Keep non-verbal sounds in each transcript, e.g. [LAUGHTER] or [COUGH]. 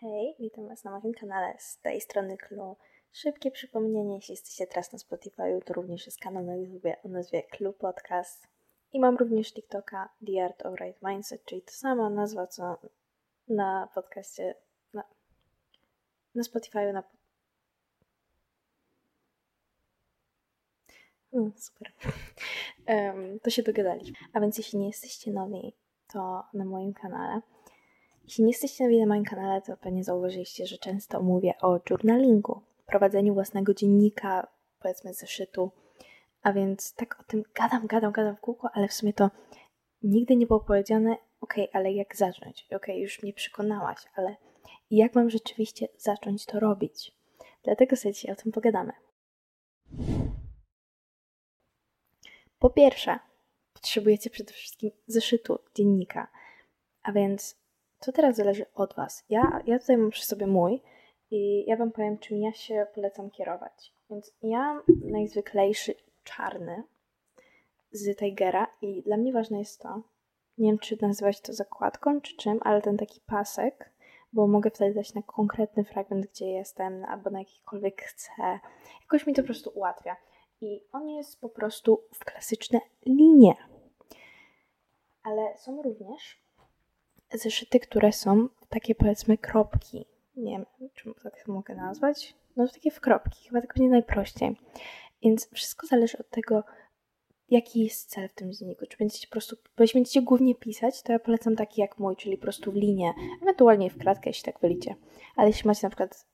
Hej, witam Was na moim kanale z tej strony Clue. Szybkie przypomnienie, jeśli jesteście teraz na Spotify, to również jest kanał na YouTube o nazwie Clue Podcast. I mam również TikToka The Art of Right Mindset, czyli to sama nazwa co na podcaście, na, na Spotify, na... Mm, super. [LAUGHS] um, to się dogadaliśmy. A więc jeśli nie jesteście nowi, to na moim kanale jeśli nie jesteście na moim kanale, to pewnie zauważyliście, że często mówię o journalingu, prowadzeniu własnego dziennika, powiedzmy zeszytu, a więc tak o tym gadam, gadam, gadam w kółko, ale w sumie to nigdy nie było powiedziane, ok, ale jak zacząć? Ok, już mnie przekonałaś, ale jak mam rzeczywiście zacząć to robić? Dlatego sobie dzisiaj o tym pogadamy. Po pierwsze, potrzebujecie przede wszystkim zeszytu, dziennika, a więc to teraz zależy od Was. Ja, ja tutaj mam przy sobie mój i ja Wam powiem, czym ja się polecam kierować. Więc ja mam najzwyklejszy czarny z Tigera i dla mnie ważne jest to, nie wiem czy nazywać to zakładką czy czym, ale ten taki pasek, bo mogę wtedy dać na konkretny fragment, gdzie jestem, albo na jakikolwiek chcę. Jakoś mi to po prostu ułatwia. I on jest po prostu w klasyczne linie. Ale są również zeszyty, które są takie powiedzmy kropki. Nie wiem, czy tak mogę nazwać. No takie w kropki, chyba tak będzie najprościej. Więc wszystko zależy od tego, jaki jest cel w tym dzienniku. Czy będziecie po prostu, bo jeśli będziecie głównie pisać, to ja polecam taki jak mój, czyli po prostu w linię, ewentualnie w kratkę, jeśli tak wylicie. Ale jeśli macie na przykład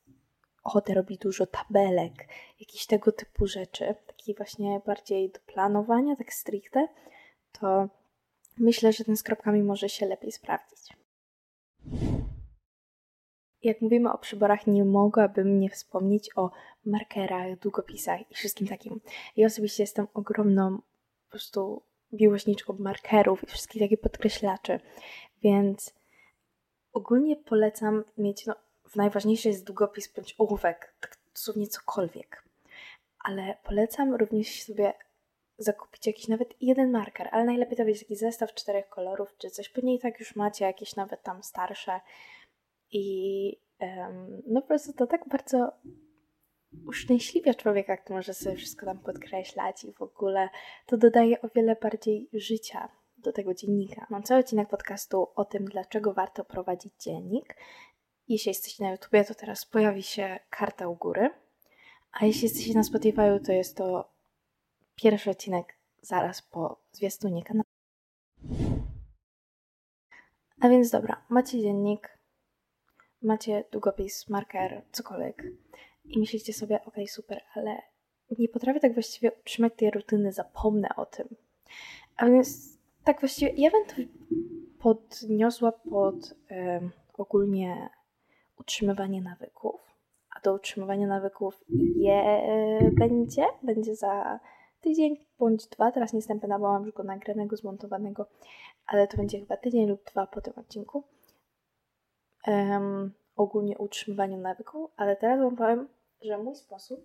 ochotę robić dużo tabelek, jakieś tego typu rzeczy, taki właśnie bardziej do planowania, tak stricte, to myślę, że ten z kropkami może się lepiej sprawdzić. Jak mówimy o przyborach, nie mogłabym nie wspomnieć o markerach, długopisach i wszystkim takim. Ja osobiście jestem ogromną po prostu miłośniczką markerów i wszystkich takich podkreślaczy, więc ogólnie polecam mieć, no, najważniejszy jest długopis bądź ołówek, tak dosłownie cokolwiek. Ale polecam również sobie zakupić jakiś nawet jeden marker, ale najlepiej to być taki zestaw czterech kolorów czy coś. Pewnie i tak już macie jakieś nawet tam starsze. I um, no po prostu to tak bardzo uszczęśliwia człowieka, który może sobie wszystko tam podkreślać i w ogóle to dodaje o wiele bardziej życia do tego dziennika. Mam cały odcinek podcastu o tym, dlaczego warto prowadzić dziennik. Jeśli jesteście na YouTubie, to teraz pojawi się karta u góry. A jeśli jesteście na Spotify, to jest to Pierwszy odcinek zaraz po zwiastunie kanału. A więc dobra, macie dziennik, macie długopis, marker, cokolwiek i myślicie sobie, ok, super, ale nie potrafię tak właściwie utrzymać tej rutyny, zapomnę o tym. A więc tak właściwie, ja bym to podniosła pod ogólnie utrzymywanie nawyków, a do utrzymywania nawyków je będzie, będzie za tydzień bądź dwa. Teraz nie jestem pewna, bo mam już go nagranego, zmontowanego, ale to będzie chyba tydzień lub dwa po tym odcinku. Um, ogólnie utrzymywaniu nawyku, ale teraz Wam powiem, że mój sposób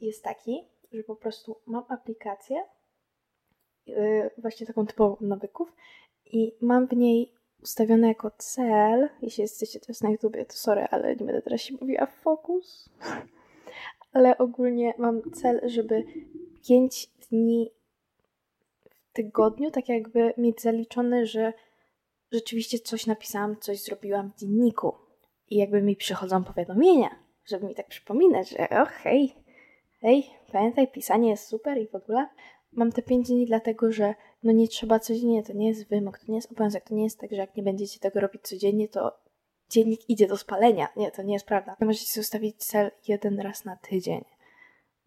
jest taki, że po prostu mam aplikację, yy, właśnie taką typową nawyków i mam w niej ustawione jako cel, jeśli jesteście teraz na YouTubie, to sorry, ale nie będę teraz się mówiła fokus, ale ogólnie mam cel, żeby 5 dni w tygodniu, tak jakby mieć zaliczone, że rzeczywiście coś napisałam, coś zrobiłam w dzienniku. I jakby mi przychodzą powiadomienia, żeby mi tak przypominać, że o hej, hej, pamiętaj, pisanie jest super i w ogóle. Mam te 5 dni dlatego, że no nie trzeba codziennie, to nie jest wymóg, to nie jest obowiązek, to nie jest tak, że jak nie będziecie tego robić codziennie, to dziennik idzie do spalenia. Nie, to nie jest prawda. Możecie sobie ustawić cel jeden raz na tydzień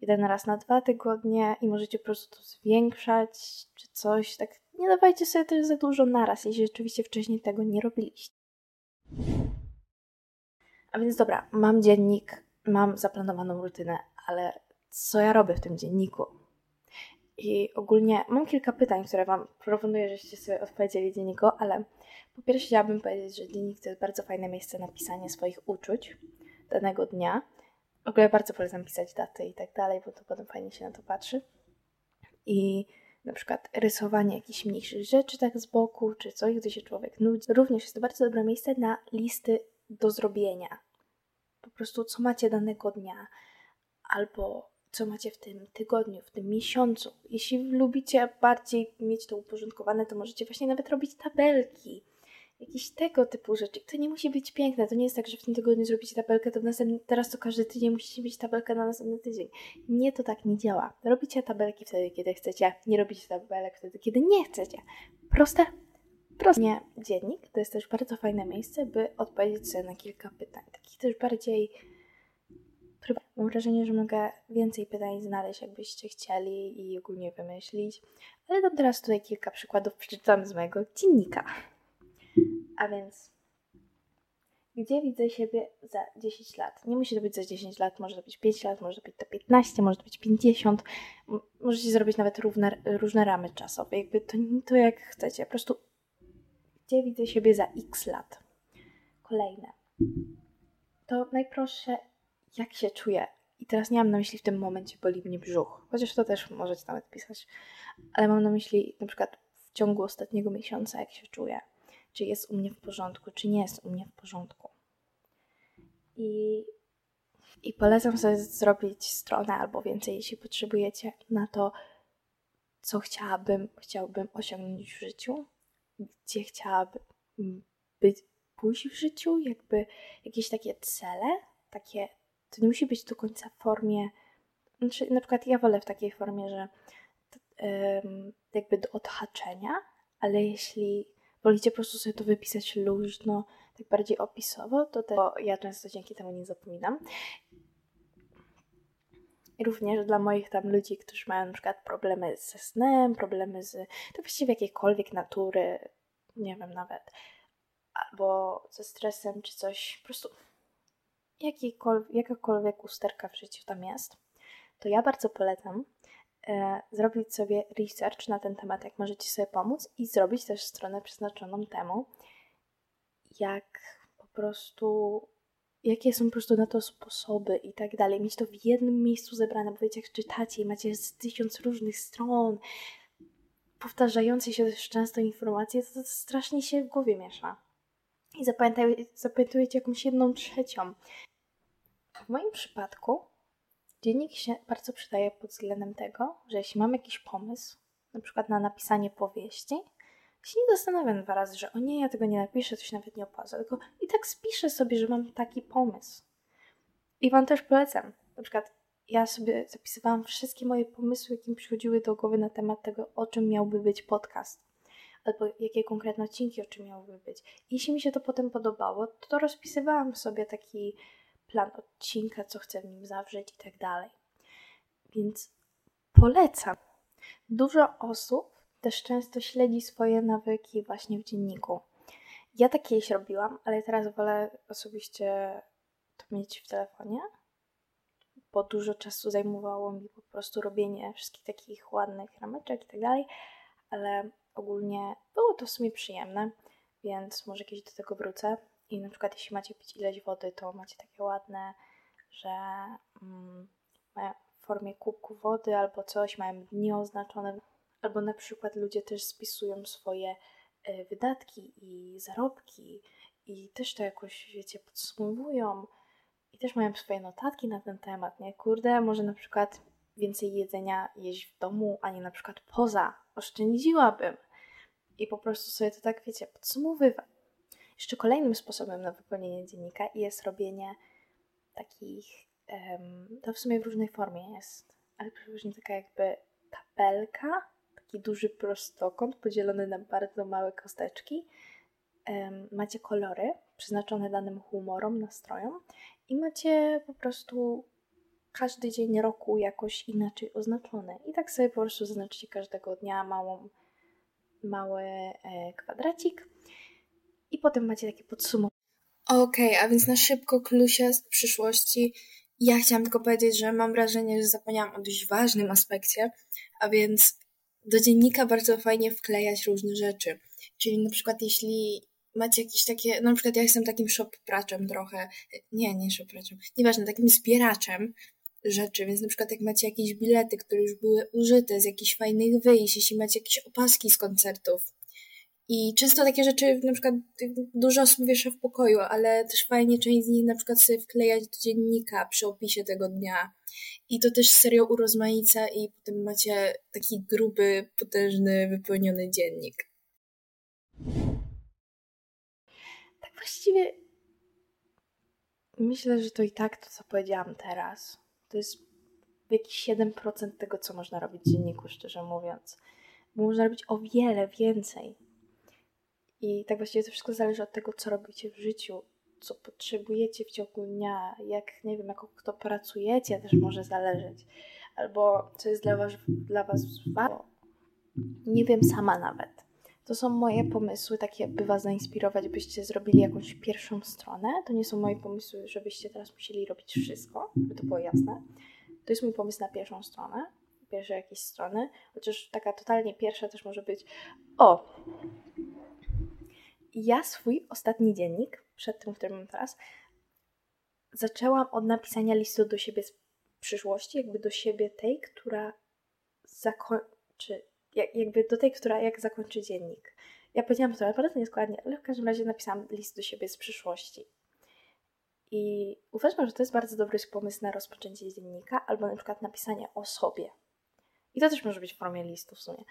jeden raz na dwa tygodnie i możecie po prostu to zwiększać czy coś. Tak nie dawajcie sobie też za dużo naraz, jeśli rzeczywiście wcześniej tego nie robiliście. A więc dobra, mam dziennik, mam zaplanowaną rutynę, ale co ja robię w tym dzienniku? I ogólnie mam kilka pytań, które Wam proponuję, żebyście sobie odpowiedzieli dzienniku, ale po pierwsze chciałabym powiedzieć, że dziennik to jest bardzo fajne miejsce na pisanie swoich uczuć danego dnia w ogóle bardzo polecam pisać daty i tak dalej, bo to potem fajnie się na to patrzy. I na przykład rysowanie jakichś mniejszych rzeczy tak z boku, czy coś, gdy się człowiek nudzi. Również jest to bardzo dobre miejsce na listy do zrobienia. Po prostu co macie danego dnia, albo co macie w tym tygodniu, w tym miesiącu. Jeśli lubicie bardziej mieć to uporządkowane, to możecie właśnie nawet robić tabelki. Jakieś tego typu rzeczy. To nie musi być piękne. To nie jest tak, że w tym tygodniu zrobicie tabelkę, to w teraz to każdy tydzień musicie mieć tabelkę na następny tydzień. Nie, to tak nie działa. Robicie tabelki wtedy, kiedy chcecie. Nie robicie tabelek wtedy, kiedy nie chcecie. Proste? Proste. Nie, dziennik to jest też bardzo fajne miejsce, by odpowiedzieć sobie na kilka pytań. Takich też bardziej Mam wrażenie, że mogę więcej pytań znaleźć, jakbyście chcieli i ogólnie wymyślić, ale dam teraz tutaj kilka przykładów, przeczytam z mojego dziennika. A więc, gdzie widzę siebie za 10 lat? Nie musi to być za 10 lat, może to być 5 lat, może to być to 15, może to być 50. Możecie zrobić nawet równe, różne ramy czasowe, jakby to, to jak chcecie. Po prostu, gdzie widzę siebie za x lat? Kolejne. To najprostsze jak się czuję. I teraz nie mam na myśli w tym momencie boli mnie brzuch, chociaż to też możecie nawet pisać, ale mam na myśli na przykład w ciągu ostatniego miesiąca, jak się czuję, czy jest u mnie w porządku, czy nie jest u mnie w porządku. I, i polecam sobie zrobić stronę albo więcej, jeśli potrzebujecie, na to, co chciałabym, chciałbym osiągnąć w życiu, gdzie chciałabym być, pójść w życiu, jakby jakieś takie cele, takie to nie musi być do końca w formie, znaczy na przykład ja wolę w takiej formie, że jakby do odhaczenia, ale jeśli wolicie po prostu sobie to wypisać luźno, tak bardziej opisowo, to te, ja często dzięki temu nie zapominam. Również dla moich tam ludzi, którzy mają na przykład problemy ze snem, problemy z, to właściwie jakiejkolwiek natury, nie wiem nawet, albo ze stresem czy coś, po prostu jakakolwiek usterka w życiu tam jest, to ja bardzo polecam e, zrobić sobie research na ten temat, jak możecie sobie pomóc i zrobić też stronę przeznaczoną temu, jak po prostu, jakie są po prostu na to sposoby i tak dalej. Mieć to w jednym miejscu zebrane, bo wiecie, jak czytacie i macie z tysiąc różnych stron, powtarzające się też często informacje, to, to strasznie się w głowie miesza. I zapamiętujecie jakąś jedną trzecią. Moim przypadku dziennik się bardzo przydaje pod względem tego, że jeśli mam jakiś pomysł, na przykład na napisanie powieści, się nie zastanawiam dwa razy, że o nie, ja tego nie napiszę, się nawet nie opłaca, tylko i tak spiszę sobie, że mam taki pomysł. I Wam też polecam. Na przykład ja sobie zapisywałam wszystkie moje pomysły, jakie mi przychodziły do głowy na temat tego, o czym miałby być podcast. Albo jakie konkretne odcinki, o czym miałby być. Jeśli mi się to potem podobało, to rozpisywałam sobie taki plan odcinka, co chcę w nim zawrzeć i tak dalej. Więc polecam. Dużo osób też często śledzi swoje nawyki właśnie w dzienniku. Ja tak kiedyś robiłam, ale teraz wolę osobiście to mieć w telefonie, bo dużo czasu zajmowało mi po prostu robienie wszystkich takich ładnych rameczek i tak dalej, ale ogólnie było to w sumie przyjemne, więc może kiedyś do tego wrócę. I na przykład jeśli macie pić ileś wody, to macie takie ładne, że mm, w formie kubku wody albo coś, mają dni oznaczone. Albo na przykład ludzie też spisują swoje y, wydatki i zarobki i też to jakoś, wiecie, podsumowują i też mają swoje notatki na ten temat, nie? Kurde, może na przykład więcej jedzenia jeść w domu, a nie na przykład poza. Oszczędziłabym. I po prostu sobie to tak, wiecie, podsumowywać. Jeszcze kolejnym sposobem na wypełnienie dziennika jest robienie takich, to w sumie w różnej formie jest, ale przeważnie taka jakby tabelka, taki duży prostokąt podzielony na bardzo małe kosteczki. Macie kolory przeznaczone danym humorom, nastrojom i macie po prostu każdy dzień roku jakoś inaczej oznaczony. I tak sobie po prostu zaznaczycie każdego dnia małą, mały e, kwadracik potem macie takie podsumowanie. Okej, okay, a więc na szybko klusia z przyszłości. Ja chciałam tylko powiedzieć, że mam wrażenie, że zapomniałam o dość ważnym aspekcie, a więc do dziennika bardzo fajnie wklejać różne rzeczy. Czyli na przykład jeśli macie jakieś takie, no na przykład ja jestem takim shop-praczem trochę, nie, nie shop-praczem, nieważne, takim zbieraczem rzeczy, więc na przykład jak macie jakieś bilety, które już były użyte z jakichś fajnych wyjść, jeśli macie jakieś opaski z koncertów, I często takie rzeczy, na przykład dużo osób wiesza w pokoju, ale też fajnie część z nich na przykład sobie wklejać do dziennika przy opisie tego dnia. I to też serio urozmaica i potem macie taki gruby, potężny, wypełniony dziennik. Tak właściwie myślę, że to i tak to, co powiedziałam teraz, to jest jakieś 7% tego, co można robić w dzienniku, szczerze mówiąc. Bo można robić o wiele więcej. I tak właściwie to wszystko zależy od tego, co robicie w życiu, co potrzebujecie w ciągu dnia, jak, nie wiem, jako kto pracujecie, też może zależeć. Albo co jest dla was, dla was ważne. Nie wiem sama nawet. To są moje pomysły, takie by was zainspirować, byście zrobili jakąś pierwszą stronę. To nie są moje pomysły, żebyście teraz musieli robić wszystko, by to było jasne. To jest mój pomysł na pierwszą stronę, pierwsze jakieś strony, chociaż taka totalnie pierwsza też może być o, ja swój ostatni dziennik, przed tym, który mam teraz, zaczęłam od napisania listu do siebie z przyszłości, jakby do siebie tej, która zakończy, jakby do tej, która jak zakończy dziennik. Ja powiedziałam to naprawdę nieskładnie, ale w każdym razie napisałam list do siebie z przyszłości. I uważam, że to jest bardzo dobry pomysł na rozpoczęcie dziennika, albo na przykład napisanie o sobie. I to też może być w formie listu w sumie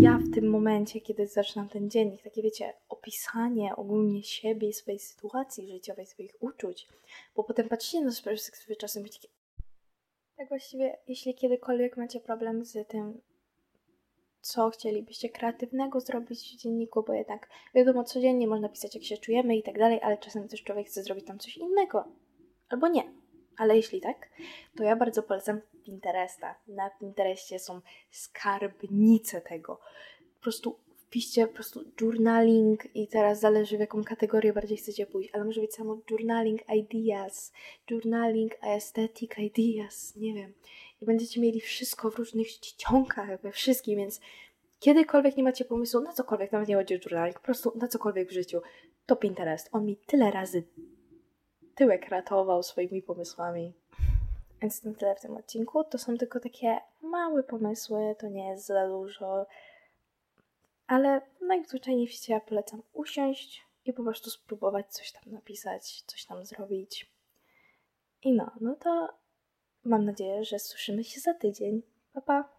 ja w tym momencie, kiedy zaczynam ten dziennik, takie wiecie, opisanie ogólnie siebie, swojej sytuacji życiowej, swoich uczuć, bo potem patrzycie na perspektywy czasem być takie... Tak właściwie, jeśli kiedykolwiek macie problem z tym, co chcielibyście kreatywnego zrobić w dzienniku, bo jednak wiadomo, codziennie można pisać, jak się czujemy i tak dalej, ale czasem też człowiek chce zrobić tam coś innego. Albo nie. Ale jeśli tak, to ja bardzo polecam Pinteresta. Na Pinterestie są skarbnice tego. Po prostu wpiszcie po prostu journaling i teraz zależy w jaką kategorię bardziej chcecie pójść, ale może być samo journaling ideas, journaling aesthetic ideas, nie wiem. I będziecie mieli wszystko w różnych ściągach, we wszystkim, więc kiedykolwiek nie macie pomysłu na cokolwiek, nawet nie chodzi o journaling, po prostu na cokolwiek w życiu, to Pinterest. On mi tyle razy tyłek ratował swoimi pomysłami. Więc tym tyle w tym odcinku. To są tylko takie małe pomysły, to nie jest za dużo. Ale najzwyczajniej w świecie ja polecam usiąść i po prostu spróbować coś tam napisać, coś tam zrobić. I no, no to mam nadzieję, że słyszymy się za tydzień. Pa, pa!